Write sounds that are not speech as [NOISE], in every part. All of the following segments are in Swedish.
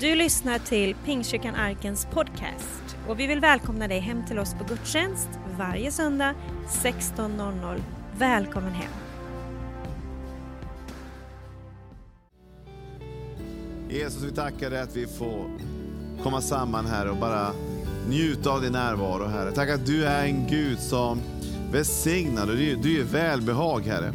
Du lyssnar till Pingstkyrkan Arkens podcast och vi vill välkomna dig hem till oss på gudstjänst varje söndag 16.00. Välkommen hem! Jesus, vi tackar dig att vi får komma samman här och bara njuta av din närvaro, Herre. Tack att du är en Gud som välsignar och du, du är välbehag, Herre.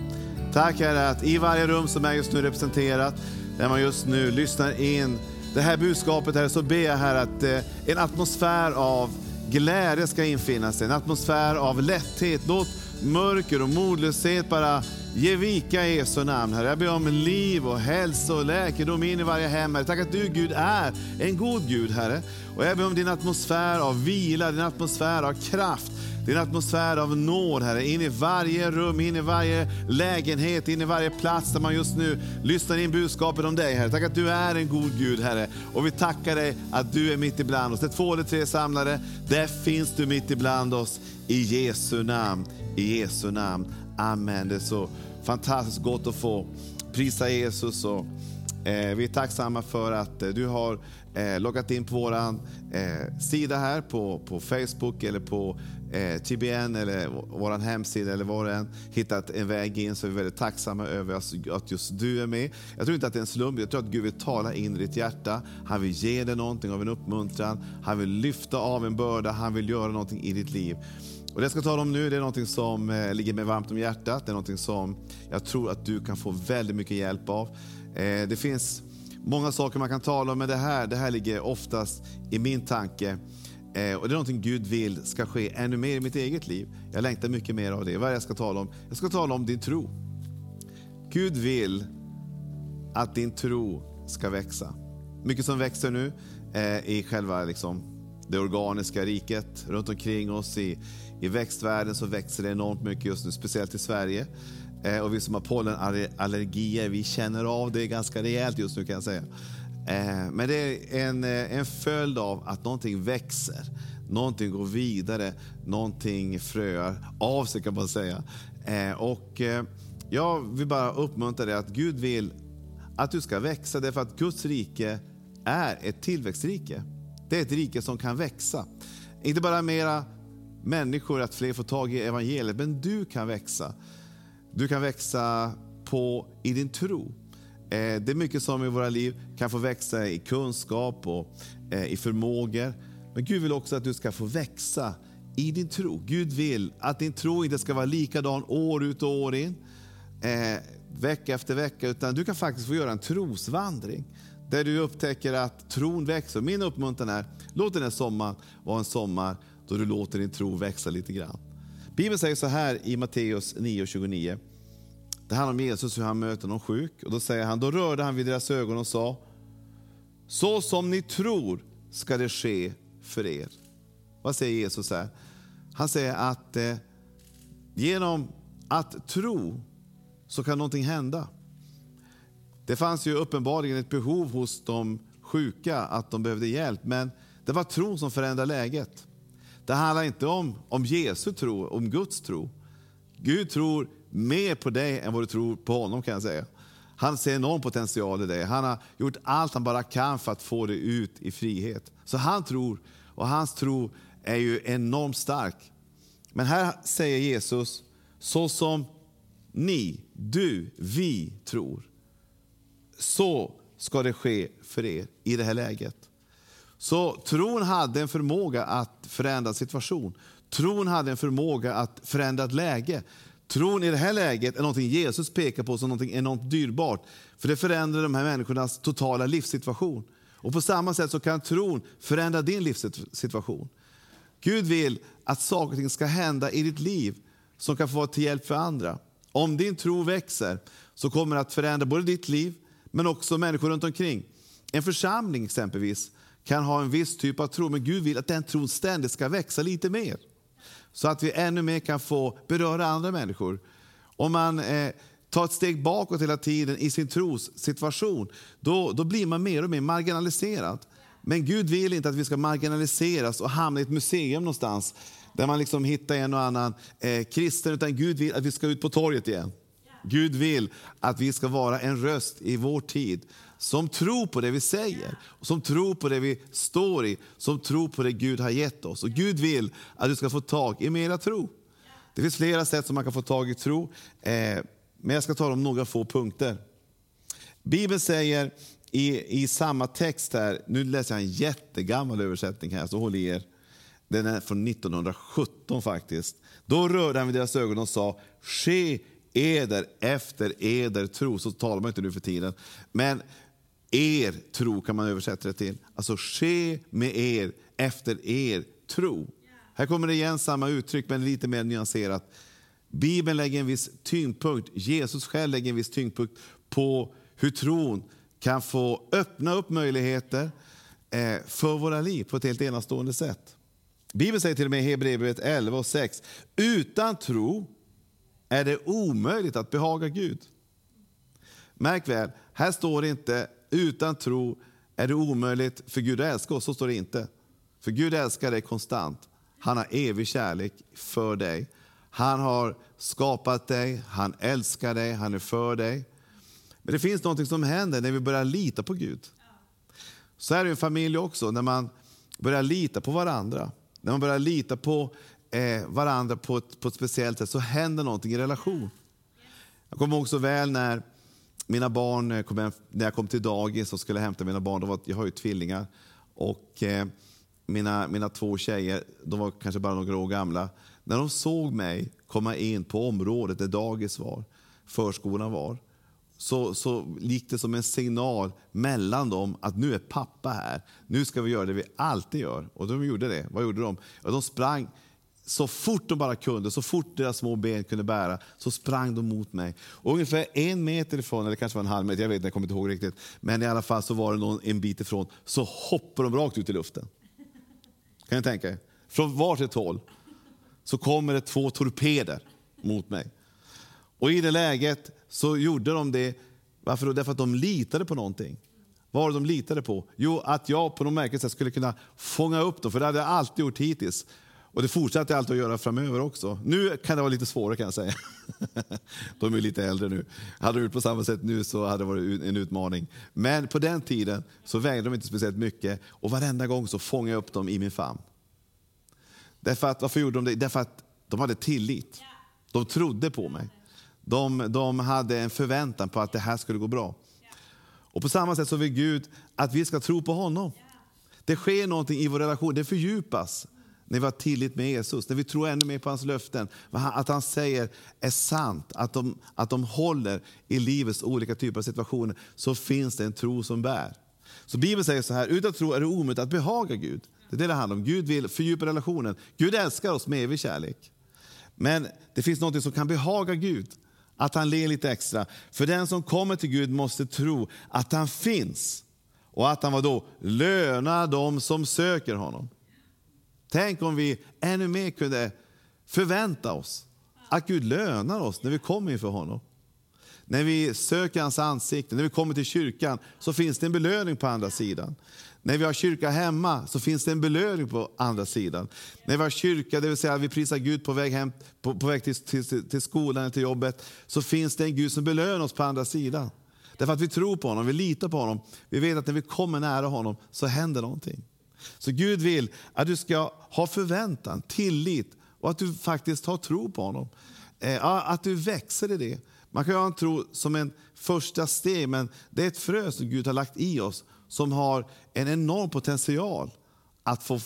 Tack Herre att i varje rum som är just nu representerat, där man just nu lyssnar in det här budskapet, Herre, så ber jag här att eh, en atmosfär av glädje ska infinna sig, en atmosfär av lätthet. Låt mörker och modlöshet bara ge vika i Jesu namn, Herre. Jag ber om liv och hälsa och läkedom in i varje hem, Herre. Tack att du, Gud, är en god Gud, Herre. Och jag ber om din atmosfär av vila, din atmosfär av kraft, din atmosfär av nåd, Herre, in i varje rum, in i varje lägenhet, in i varje plats där man just nu lyssnar in budskapet om dig, Herre. Tack att du är en god Gud, Herre. Och vi tackar dig att du är mitt ibland oss. Det är två eller tre samlade, där finns du mitt ibland oss. I Jesu namn, i Jesu namn. Amen. Det är så fantastiskt gott att få prisa Jesus. Och, eh, vi är tacksamma för att eh, du har eh, loggat in på vår eh, sida här på, på Facebook eller på eh, TBN eller vår hemsida eller var än hittat en väg in så är vi väldigt tacksamma över att just du är med. Jag tror inte att det är en slump, jag tror att Gud vill tala in i ditt hjärta. Han vill ge dig någonting av en uppmuntran, han vill lyfta av en börda, han vill göra någonting i ditt liv. Och det jag ska tala om nu det är något som eh, ligger mig varmt om hjärtat. Det är något som jag tror att du kan få väldigt mycket hjälp av. Eh, det finns många saker man kan tala om, men det här, det här ligger oftast i min tanke. Eh, och Det är någonting Gud vill ska ske ännu mer i mitt eget liv. Jag längtar mycket mer av det. Vad är det jag ska tala om? Jag ska tala om din tro. Gud vill att din tro ska växa. Mycket som växer nu eh, i själva liksom, det organiska riket runt omkring oss, i, i växtvärlden så växer det enormt mycket just nu, speciellt i Sverige. Eh, och vi som har pollenallergier, vi känner av det ganska rejält just nu kan jag säga. Eh, men det är en, eh, en följd av att någonting växer. Någonting går vidare, någonting fröar av sig kan man säga. Eh, och jag vill bara uppmuntra dig att Gud vill att du ska växa därför att Guds rike är ett tillväxtrike. Det är ett rike som kan växa. Inte bara mera människor, att fler får tag i evangeliet. Men du kan växa. Du kan växa på, i din tro. Eh, det är mycket som i våra liv kan få växa i kunskap och eh, i förmågor. Men Gud vill också att du ska få växa i din tro. Gud vill att din tro inte ska vara likadan år ut och år in, eh, vecka efter vecka, utan du kan faktiskt få göra en trosvandring där du upptäcker att tron växer. Min uppmuntran är, låt den här sommaren vara en sommar då du låter din tro växa lite grann. Bibeln säger så här i Matteus 9.29. Det handlar om Jesus, hur han möter någon sjuk. Och Då säger han, då rörde han vid deras ögon och sa, så som ni tror ska det ske för er. Vad säger Jesus här? Han säger att eh, genom att tro så kan någonting hända. Det fanns ju uppenbarligen ett behov hos de sjuka att de behövde hjälp, men det var tron som förändrade läget. Det handlar inte om, om Jesu tro, om Guds tro. Gud tror mer på dig än vad du tror på honom kan jag säga. Han ser enorm potential i dig. Han har gjort allt han bara kan för att få dig ut i frihet. Så han tror, och hans tro är ju enormt stark. Men här säger Jesus, så som ni, du, vi tror, så ska det ske för er i det här läget. Så tron hade en förmåga att förändra situation. Tron hade en förmåga att förändra ett läge. Tron i det här läget är någonting Jesus pekar på som någonting enormt dyrbart. För det förändrar de här människornas totala livssituation. Och på samma sätt så kan tron förändra din livssituation. Gud vill att saker och ting ska hända i ditt liv som kan få vara till hjälp för andra. Om din tro växer så kommer det att förändra både ditt liv men också människor runt omkring. En församling exempelvis kan ha en viss typ av tro, men Gud vill att den tron ständigt ska växa lite mer. Så att vi ännu mer kan få beröra andra människor. Om man eh, tar ett steg bakåt hela tiden i sin trossituation, då, då blir man mer och mer marginaliserad. Men Gud vill inte att vi ska marginaliseras och hamna i ett museum någonstans där man liksom hittar en och annan eh, kristen, utan Gud vill att vi ska ut på torget igen. Gud vill att vi ska vara en röst i vår tid som tror på det vi säger, som tror på det vi står i, som tror på det Gud har gett oss. Och Gud vill att du ska få tag i mera tro. Det finns flera sätt som man kan få tag i tro, eh, men jag ska ta om några få punkter. Bibeln säger i, i samma text här, nu läser jag en jättegammal översättning här, så håll i er. Den är från 1917 faktiskt. Då rörde han vid deras ögon och sa, ske eder efter eder tro. Så talar man inte nu för tiden. Men er tro kan man översätta det till. Alltså ske med er efter er tro. Här kommer det igen samma uttryck men lite mer nyanserat. Bibeln lägger en viss tyngdpunkt, Jesus själv lägger en viss tyngdpunkt på hur tron kan få öppna upp möjligheter eh, för våra liv på ett helt enastående sätt. Bibeln säger till och med i Hebreerbrevet 11 och 6, utan tro är det omöjligt att behaga Gud. Märk väl, här står det inte utan tro är det omöjligt för Gud att älska oss. Så står det inte. För Gud älskar dig konstant. Han har evig kärlek för dig. Han har skapat dig, han älskar dig, han är för dig. Men det finns något som händer när vi börjar lita på Gud. Så är det i en familj också, när man börjar lita på varandra. När man börjar lita på eh, varandra på ett, på ett speciellt sätt så händer någonting i relation. Jag kommer också väl när mina barn, eh, kom hem, när jag kom till dagis och skulle hämta mina barn, var, jag har ju tvillingar, och eh, mina, mina två tjejer, de var kanske bara några år gamla. När de såg mig komma in på området där dagis var, förskolan var, så, så gick det som en signal mellan dem att nu är pappa här. Nu ska vi göra det vi alltid gör. Och de gjorde det. Vad gjorde de? Ja, de sprang så fort de bara kunde, så fort deras små ben kunde bära, så sprang de mot mig. Och ungefär en meter ifrån, eller kanske var en halv meter, jag vet inte, jag kommer inte ihåg riktigt. Men i alla fall så var det någon, en bit ifrån, så hoppade de rakt ut i luften. Kan ni tänka er? Från varsitt håll så kommer det två torpeder mot mig. Och i det läget så gjorde de det, varför då? Därför att de litade på någonting. Vad var det de litade på? Jo, att jag på något märkligt sätt skulle kunna fånga upp dem, för det hade jag alltid gjort hittills. Och det fortsätter jag alltid att göra framöver också. Nu kan det vara lite svårare kan jag säga. [LAUGHS] De är lite äldre nu. Hade de gjort på samma sätt nu så hade det varit en utmaning. Men på den tiden så vägde de inte speciellt mycket och varenda gång så fångade jag upp dem i min famn. Därför att, varför gjorde de det? Därför att de hade tillit. De trodde på mig. De, de hade en förväntan på att det här skulle gå bra. Och på samma sätt så vill Gud att vi ska tro på honom. Det sker någonting i vår relation, det fördjupas när vi har tillit med Jesus, när vi tror ännu mer på hans löften. Att han säger är sant, att de, att de håller i livets olika typer av situationer, så finns det en tro som bär. Så Bibeln säger så här, utan tro är det omöjligt att behaga Gud. Det är det det handlar om. Gud vill fördjupa relationen. Gud älskar oss med evig kärlek. Men det finns något som kan behaga Gud, att han ler lite extra. För den som kommer till Gud måste tro att han finns och att han vadå, lönar dem som söker honom. Tänk om vi ännu mer kunde förvänta oss att Gud lönar oss när vi kommer inför honom. När vi söker hans ansikte, när vi kommer till kyrkan, så finns det en belöning på andra sidan. När vi har kyrka hemma så finns det en belöning på andra sidan. När vi har kyrka, det vill säga vi prisar Gud på väg, hem, på, på väg till, till, till skolan eller till jobbet, så finns det en Gud som belönar oss på andra sidan. Därför att vi tror på honom, vi litar på honom. Vi vet att när vi kommer nära honom så händer någonting. Så Gud vill att du ska ha förväntan, tillit och att du faktiskt har tro på honom. Eh, att du växer i det. Man kan ha en tro som en första steg, men det är ett frö som Gud har lagt i oss som har en enorm potential att få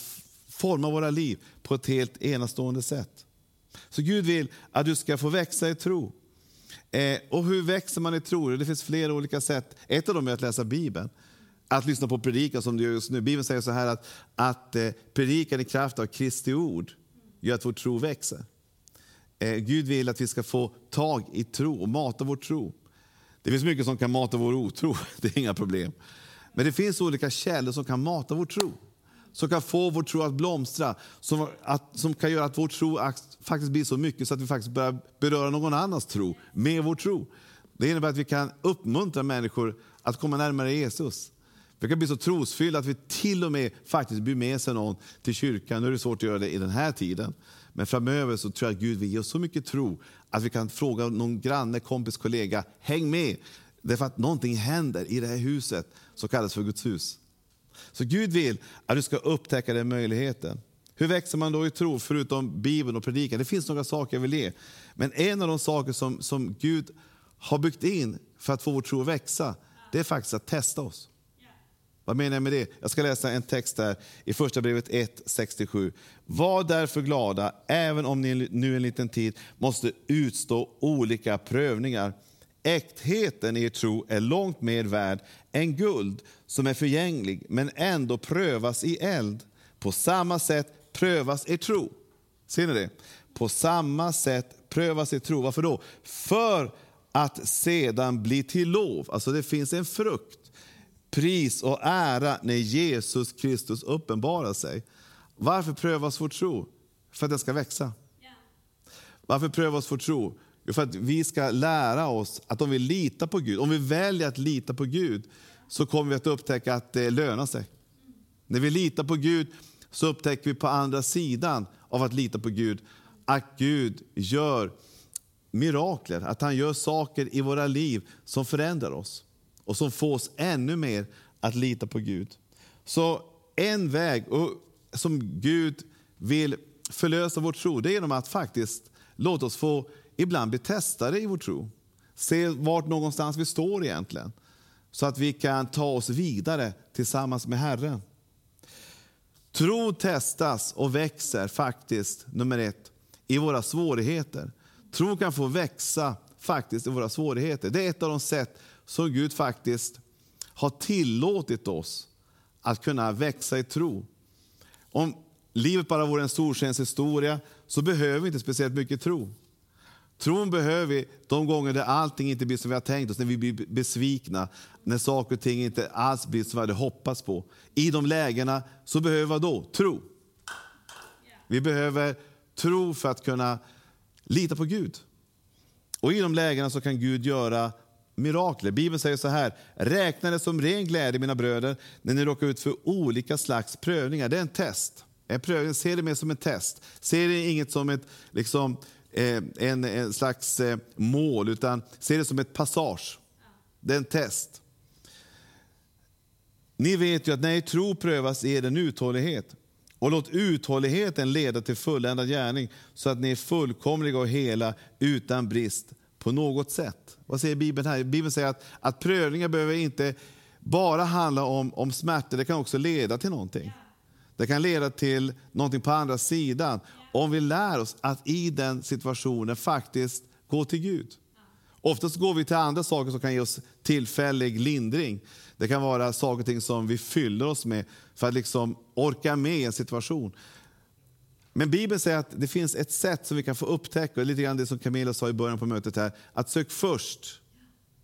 forma våra liv på ett helt enastående sätt. Så Gud vill att du ska få växa i tro. Eh, och hur växer man i tro? Det finns flera olika sätt. Ett av dem är att läsa Bibeln att lyssna på predikan som du gör just nu. Bibeln säger så här att, att eh, predikan i kraft av Kristi ord gör att vår tro växer. Eh, Gud vill att vi ska få tag i tro och mata vår tro. Det finns mycket som kan mata vår otro, [LAUGHS] det är inga problem. Men det finns olika källor som kan mata vår tro. Som kan få vår tro att blomstra, som, att, som kan göra att vår tro faktiskt blir så mycket så att vi faktiskt börjar beröra någon annans tro med vår tro. Det innebär att vi kan uppmuntra människor att komma närmare Jesus. Vi kan bli så trosfyllda att vi till och med faktiskt blir med sig någon till kyrkan. Nu är det svårt att göra det i den här tiden. Men framöver så tror jag att Gud vill ge oss så mycket tro att vi kan fråga någon granne, kompis, kollega, häng med. Därför att någonting händer i det här huset som kallas för Guds hus. Så Gud vill att du ska upptäcka den möjligheten. Hur växer man då i tro, förutom Bibeln och predikan? Det finns några saker jag vill ge. Men en av de saker som, som Gud har byggt in för att få vår tro att växa, det är faktiskt att testa oss. Vad menar jag med det? Jag ska läsa en text här i första brevet 1, 67. Var därför glada, även om ni nu en liten tid måste utstå olika prövningar. Äktheten i er tro är långt mer värd än guld som är förgänglig men ändå prövas i eld. På samma sätt prövas er tro. Ser ni det? På samma sätt prövas er tro. Varför då? För att sedan bli till lov. Alltså det finns en frukt pris och ära när Jesus Kristus uppenbarar sig. Varför prövas vår tro? För att den ska växa. Varför prövas vår tro? Jo, för att vi ska lära oss att om vi litar på Gud, om vi väljer att lita på Gud, så kommer vi att upptäcka att det lönar sig. När vi litar på Gud så upptäcker vi på andra sidan av att lita på Gud, att Gud gör mirakler, att han gör saker i våra liv som förändrar oss och som får oss ännu mer att lita på Gud. Så en väg som Gud vill förlösa vår tro, det är genom att faktiskt låta oss få ibland bli testade i vår tro. Se vart någonstans vi står egentligen. Så att vi kan ta oss vidare tillsammans med Herren. Tro testas och växer faktiskt, nummer ett, i våra svårigheter. Tro kan få växa faktiskt i våra svårigheter. Det är ett av de sätt som Gud faktiskt har tillåtit oss att kunna växa i tro. Om livet bara vore en solskenshistoria så behöver vi inte speciellt mycket tro. Tron behöver vi de gånger där allting inte blir som vi har tänkt oss, när vi blir besvikna, när saker och ting inte alls blir som vi hade hoppats på. I de lägena så behöver vi då? Tro. Vi behöver tro för att kunna lita på Gud. Och i de lägena så kan Gud göra mirakler. Bibeln säger så här, räkna det som ren glädje mina bröder när ni råkar ut för olika slags prövningar. Det är en test. En prövning, se det mer som en test. Se det inget som ett, liksom, eh, en, en, slags eh, mål, utan se det som ett passage. Det är en test. Ni vet ju att när er tro prövas är den uthållighet. Och låt uthålligheten leda till fulländad gärning så att ni är fullkomliga och hela utan brist på något sätt. Vad säger Bibeln här? Bibeln säger att, att prövningar behöver inte bara handla om, om smärta, det kan också leda till någonting. Det kan leda till någonting på andra sidan. Om vi lär oss att i den situationen faktiskt gå till Gud. Oftast går vi till andra saker som kan ge oss tillfällig lindring. Det kan vara saker och ting som vi fyller oss med för att liksom orka med en situation. Men Bibeln säger att det finns ett sätt som vi kan få upptäcka, lite grann det som Camilla sa i början på mötet här, att sök först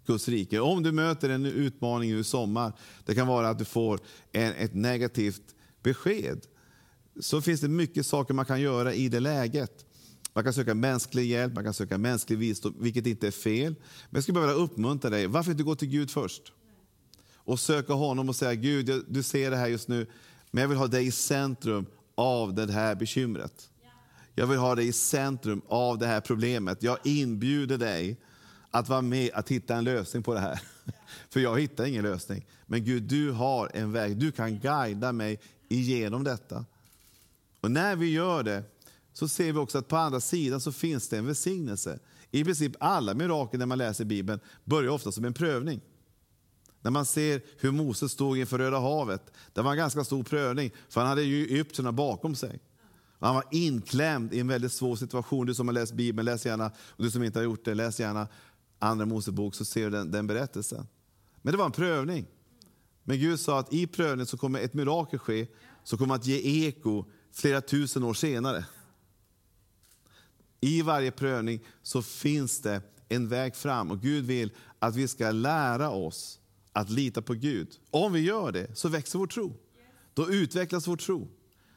Guds rike. Om du möter en utmaning i sommar, det kan vara att du får en, ett negativt besked, så finns det mycket saker man kan göra i det läget. Man kan söka mänsklig hjälp, man kan söka mänsklig visdom, vilket inte är fel. Men jag skulle behöva uppmuntra dig, varför inte gå till Gud först? Och söka honom och säga, Gud, du ser det här just nu, men jag vill ha dig i centrum av det här bekymret. Jag vill ha dig i centrum av det här problemet. Jag inbjuder dig att vara med att hitta en lösning på det här. [LAUGHS] För jag hittar ingen lösning. Men Gud, du har en väg. Du kan guida mig igenom detta. Och när vi gör det så ser vi också att på andra sidan så finns det en välsignelse. I princip alla mirakel när man läser Bibeln börjar ofta som en prövning. När man ser hur Moses stod inför Röda havet, det var en ganska stor prövning, för han hade ju Egypterna bakom sig. Han var inklämd i en väldigt svår situation. Du som har läst Bibeln, läs gärna. Och du som inte har gjort det, läs gärna Andra Mosebok så ser du den, den berättelsen. Men det var en prövning. Men Gud sa att i prövningen så kommer ett mirakel ske, som kommer att ge eko flera tusen år senare. I varje prövning så finns det en väg fram och Gud vill att vi ska lära oss att lita på Gud. Om vi gör det så växer vår tro. Då utvecklas vår tro.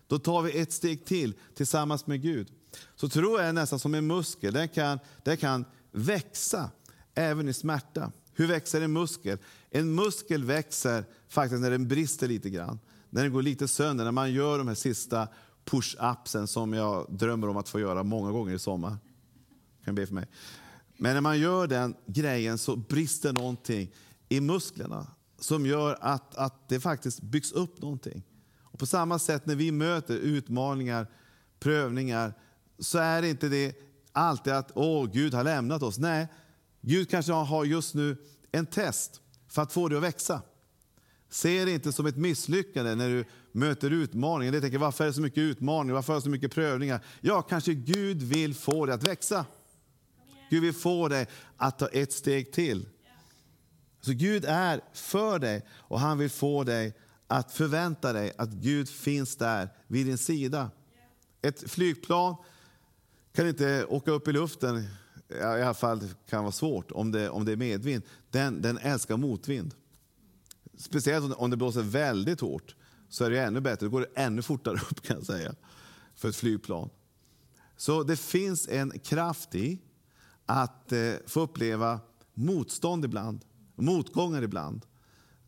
Då tar vi ett steg till tillsammans med Gud. Så tro är nästan som en muskel. Den kan, den kan växa även i smärta. Hur växer en muskel? En muskel växer faktiskt när den brister lite grann. När den går lite sönder, när man gör de här sista push-upsen som jag drömmer om att få göra många gånger i sommar. Kan be för mig. Men när man gör den grejen så brister någonting i musklerna som gör att, att det faktiskt byggs upp någonting. Och på samma sätt när vi möter utmaningar, prövningar, så är det inte det alltid att åh, Gud har lämnat oss. Nej, Gud kanske har just nu en test för att få dig att växa. Se det inte som ett misslyckande när du möter utmaningar. Du tänker, varför är det så mycket utmaningar? Varför är det så mycket prövningar? Ja, kanske Gud vill få dig att växa. Gud vill få dig att ta ett steg till. Så Gud är för dig och han vill få dig att förvänta dig att Gud finns där vid din sida. Ett flygplan kan inte åka upp i luften, i alla fall kan vara svårt om det, om det är medvind. Den, den älskar motvind. Speciellt om det blåser väldigt hårt så är det ännu bättre. Då går det ännu fortare [LAUGHS] upp kan jag säga för ett flygplan. Så det finns en kraft i att eh, få uppleva motstånd ibland, motgångar ibland.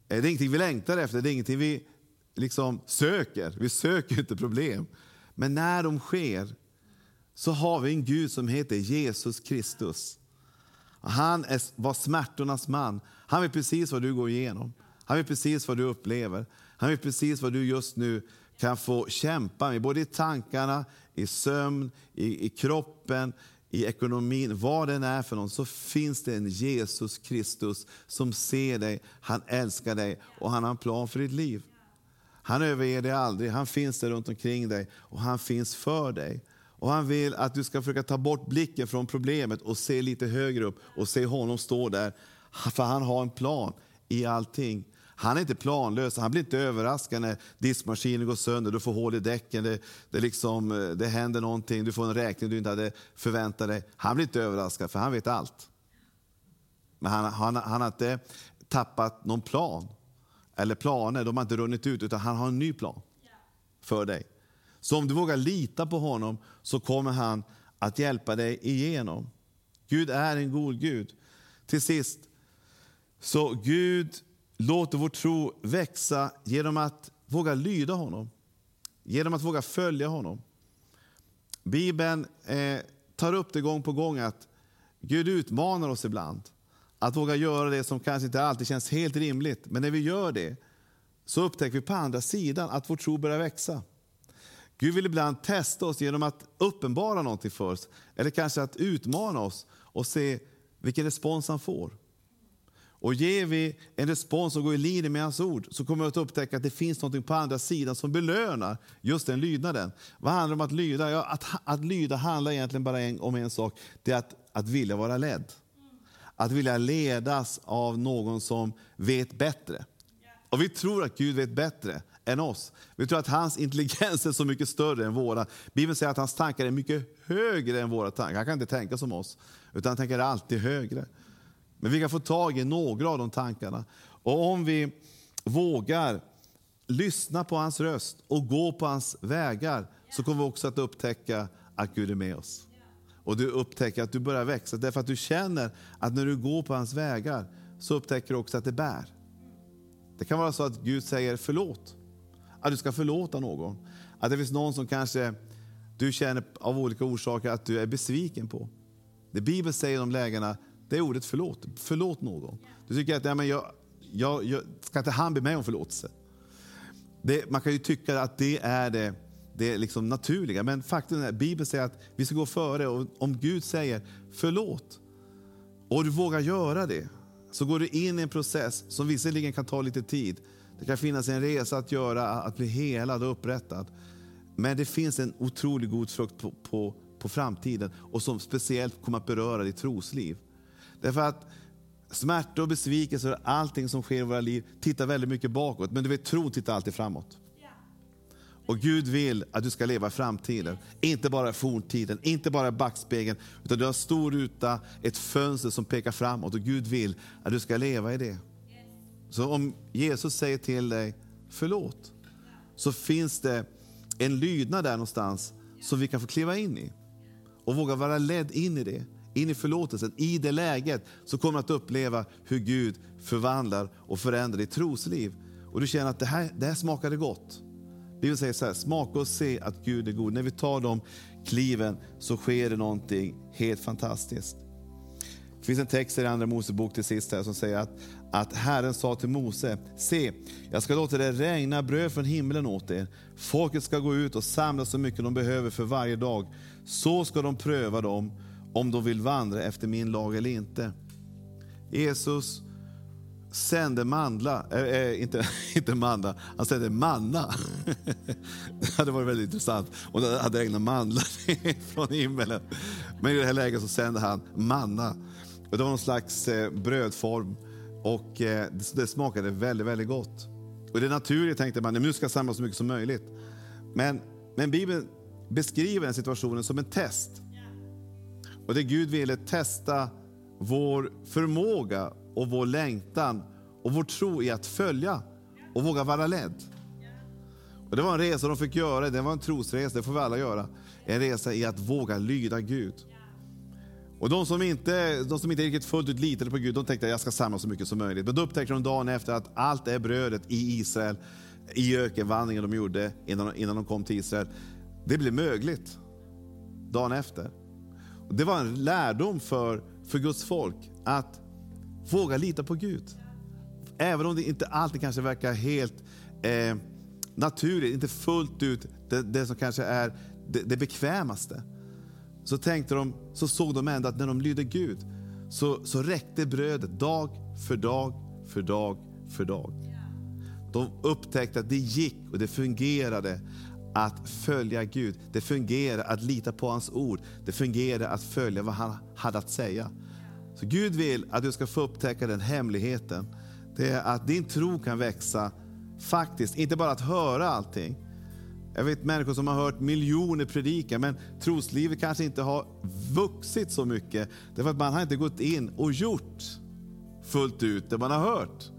Eh, det är ingenting vi längtar efter, det är ingenting vi liksom söker. Vi söker inte problem. Men när de sker så har vi en Gud som heter Jesus Kristus. Han är, var smärtornas man. Han vet precis vad du går igenom. Han vet precis vad du upplever. Han vet precis vad du just nu kan få kämpa med, både i tankarna, i sömn, i, i kroppen, i ekonomin, vad den är för någon, så finns det en Jesus Kristus som ser dig, han älskar dig och han har en plan för ditt liv. Han överger dig aldrig, han finns där runt omkring dig och han finns för dig. Och Han vill att du ska försöka ta bort blicken från problemet och se lite högre upp och se honom stå där. För han har en plan i allting. Han är inte planlös, han blir inte överraskad när diskmaskinen går sönder, du får hål i däcken, det, det, liksom, det händer någonting, du får en räkning du inte hade förväntat dig. Han blir inte överraskad, för han vet allt. Men han, han, han har inte tappat någon plan, eller planer, de har inte runnit ut, utan han har en ny plan för dig. Så om du vågar lita på honom så kommer han att hjälpa dig igenom. Gud är en god Gud. Till sist, så Gud låter vår tro växa genom att våga lyda honom. Genom att våga följa honom. Bibeln eh, tar upp det gång på gång att Gud utmanar oss ibland. Att våga göra det som kanske inte alltid känns helt rimligt. Men när vi gör det så upptäcker vi på andra sidan att vår tro börjar växa. Gud vill ibland testa oss genom att uppenbara någonting för oss. Eller kanske att utmana oss och se vilken respons han får. Och ger vi en respons som går i linje med hans ord så kommer vi att upptäcka att det finns något på andra sidan som belönar just den lydnaden. Vad handlar det om att lyda? Ja, att, att lyda handlar egentligen bara en, om en sak. Det är att, att vilja vara ledd. Att vilja ledas av någon som vet bättre. Och vi tror att Gud vet bättre än oss. Vi tror att hans intelligens är så mycket större än våra. Bibeln säger att hans tankar är mycket högre än våra tankar. Han kan inte tänka som oss, utan han tänker alltid högre. Men vi kan få tag i några av de tankarna. Och om vi vågar lyssna på hans röst och gå på hans vägar så kommer vi också att upptäcka att Gud är med oss. Och du upptäcker att du börjar växa därför att du känner att när du går på hans vägar så upptäcker du också att det bär. Det kan vara så att Gud säger förlåt. Att du ska förlåta någon. Att det finns någon som kanske du känner av olika orsaker att du är besviken på. Det Bibeln säger om lägena, det är ordet förlåt. Förlåt någon. Du tycker att ja, men jag, jag, jag, ska inte han be mig om förlåtelse? Det, man kan ju tycka att det är det, det liksom naturliga, men faktum är att Bibeln säger att vi ska gå före. Och om Gud säger förlåt och du vågar göra det, så går du in i en process som visserligen kan ta lite tid. Det kan finnas en resa att göra, att bli helad och upprättad. Men det finns en otroligt god frukt på, på, på framtiden och som speciellt kommer att beröra ditt trosliv. Därför att smärta och besvikelse och allting som sker i våra liv tittar väldigt mycket bakåt. Men du vet, tro tittar alltid framåt. Och Gud vill att du ska leva i framtiden. Inte bara i forntiden, inte bara i backspegeln. Utan du har en stor ruta, ett fönster som pekar framåt. Och Gud vill att du ska leva i det. Så om Jesus säger till dig, förlåt. Så finns det en lydnad där någonstans som vi kan få kliva in i. Och våga vara ledd in i det in i förlåtelsen. I det läget så kommer du att uppleva hur Gud förvandlar och förändrar ditt trosliv. Och du känner att det här, det här smakade gott. Bibeln säger så här, smaka och se att Gud är god. När vi tar de kliven så sker det någonting helt fantastiskt. Det finns en text i Andra Mosebok till sist här som säger att, att Herren sa till Mose, se, jag ska låta det regna bröd från himlen åt er. Folket ska gå ut och samla så mycket de behöver för varje dag. Så ska de pröva dem om de vill vandra efter min lag eller inte. Jesus sände mandla, äh, inte, [LAUGHS] inte mandla, han sände manna. [LAUGHS] det hade varit väldigt intressant om det hade regnat mandlar [LAUGHS] från himmelen. Men i det här läget så sände han manna. Det var någon slags eh, brödform och eh, det, det, smakade väldigt, väldigt gott. Och det naturliga tänkte man, nu ska jag samla så mycket som möjligt. Men, men Bibeln beskriver den situationen som en test. Och det Gud ville testa vår förmåga och vår längtan och vår tro i att följa och våga vara ledd. Och det var en resa de fick göra, det var en trosresa, det får vi alla göra. En resa i att våga lyda Gud. Och de som inte, de som inte riktigt fullt ut litade på Gud, de tänkte att jag ska samla så mycket som möjligt. Men då upptäckte de dagen efter att allt det brödet i Israel, i ökenvandringen de gjorde innan, innan de kom till Israel, det blev mögligt dagen efter. Det var en lärdom för, för Guds folk att våga lita på Gud. Även om det inte alltid kanske verkar helt eh, naturligt, inte fullt ut det, det som kanske är det, det bekvämaste. Så tänkte de, så såg de ändå att när de lydde Gud så, så räckte brödet dag för dag, för dag, för dag. De upptäckte att det gick och det fungerade att följa Gud. Det fungerar att lita på hans ord. Det fungerar att följa vad han hade att säga. Så Gud vill att du ska få upptäcka den hemligheten. Det är att din tro kan växa, faktiskt, inte bara att höra allting. Jag vet människor som har hört miljoner predika, men troslivet kanske inte har vuxit så mycket. Därför att man har inte gått in och gjort fullt ut det man har hört.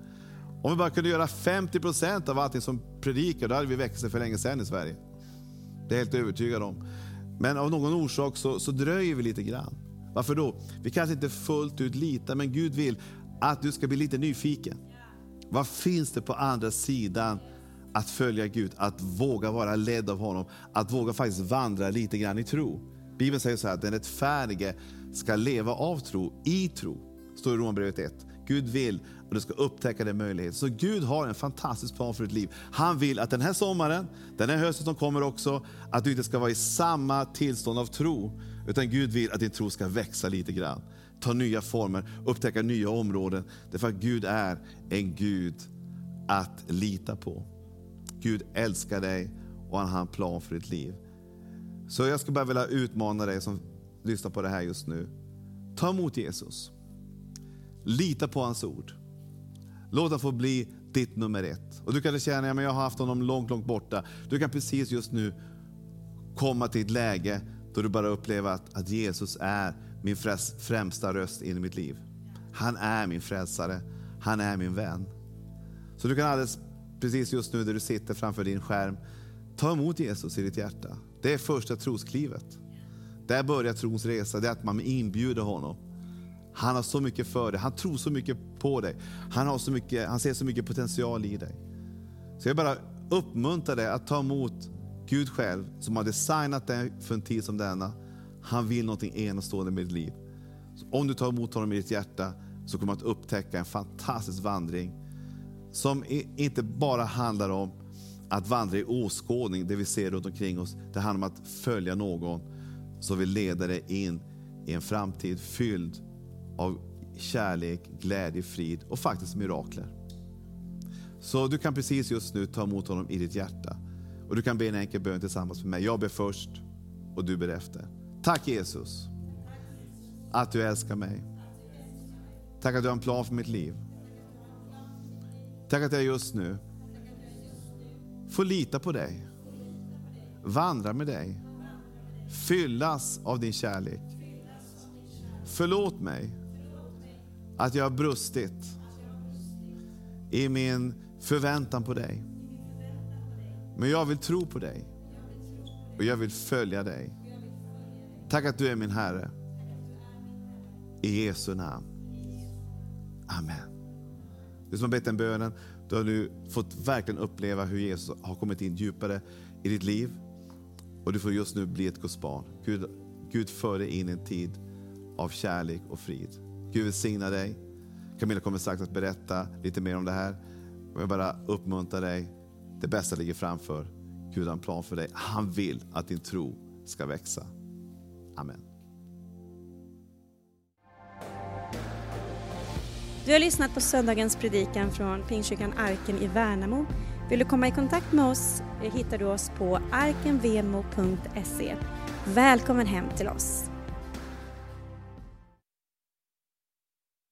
Om vi bara kunde göra 50 procent av allting som predikar, då hade vi växt för länge sedan i Sverige. Det är jag helt övertygad om. Men av någon orsak så, så dröjer vi lite grann. Varför då? Vi kanske inte fullt ut litar, men Gud vill att du ska bli lite nyfiken. Vad finns det på andra sidan att följa Gud, att våga vara ledd av honom, att våga faktiskt vandra lite grann i tro. Bibeln säger så här, att den rättfärdige ska leva av tro, i tro. Står i Romarbrevet 1. Gud vill och du ska upptäcka den möjligheten. Så Gud har en fantastisk plan för ditt liv. Han vill att den här sommaren, den här hösten som kommer också, att du inte ska vara i samma tillstånd av tro. Utan Gud vill att din tro ska växa lite grann. Ta nya former, upptäcka nya områden. Därför att Gud är en Gud att lita på. Gud älskar dig och han har en plan för ditt liv. Så jag skulle bara vilja utmana dig som lyssnar på det här just nu. Ta emot Jesus. Lita på hans ord. Låt honom få bli ditt nummer ett. Och Du kan känna att jag har haft honom långt, långt borta. Du kan precis just nu komma till ett läge då du bara upplever att, att Jesus är min främsta röst in i mitt liv. Han är min frälsare. Han är min vän. Så du kan alldeles precis just nu där du sitter framför din skärm, ta emot Jesus i ditt hjärta. Det är första trosklivet. Där börjar trons resa, det är att man inbjuder honom. Han har så mycket för dig, han tror så mycket på dig. Han, har så mycket, han ser så mycket potential i dig. Så jag bara uppmuntrar dig att ta emot Gud själv som har designat dig för en tid som denna. Han vill någonting enastående med ditt liv. Så om du tar emot honom i ditt hjärta så kommer du att upptäcka en fantastisk vandring som inte bara handlar om att vandra i åskådning, det vi ser runt omkring oss. Det handlar om att följa någon som vill leda dig in i en framtid fylld av kärlek, glädje, frid och faktiskt mirakler. Så du kan precis just nu ta emot honom i ditt hjärta. Och du kan be en enkel bön tillsammans med mig. Jag ber först och du ber efter. Tack Jesus att du älskar mig. Tack att du har en plan för mitt liv. Tack att jag just nu får lita på dig, vandra med dig, fyllas av din kärlek. Förlåt mig att jag har brustit i min förväntan på dig. Men jag vill tro på dig och jag vill följa dig. Tack att du är min Herre. I Jesu namn. Amen. Du som har bett den bönen, Du har nu fått verkligen uppleva hur Jesus har kommit in djupare i ditt liv. Och du får just nu bli ett Guds barn. Gud, Gud för dig in i en tid av kärlek och frid. Gud välsigna dig. Camilla kommer strax att berätta lite mer om det här. Jag vill bara uppmuntra dig. Det bästa ligger framför. Gud har en plan för dig. Han vill att din tro ska växa. Amen. Du har lyssnat på söndagens predikan från Pingstkyrkan Arken i Värnamo. Vill du komma i kontakt med oss eh, hittar du oss på arkenvemo.se. Välkommen hem till oss.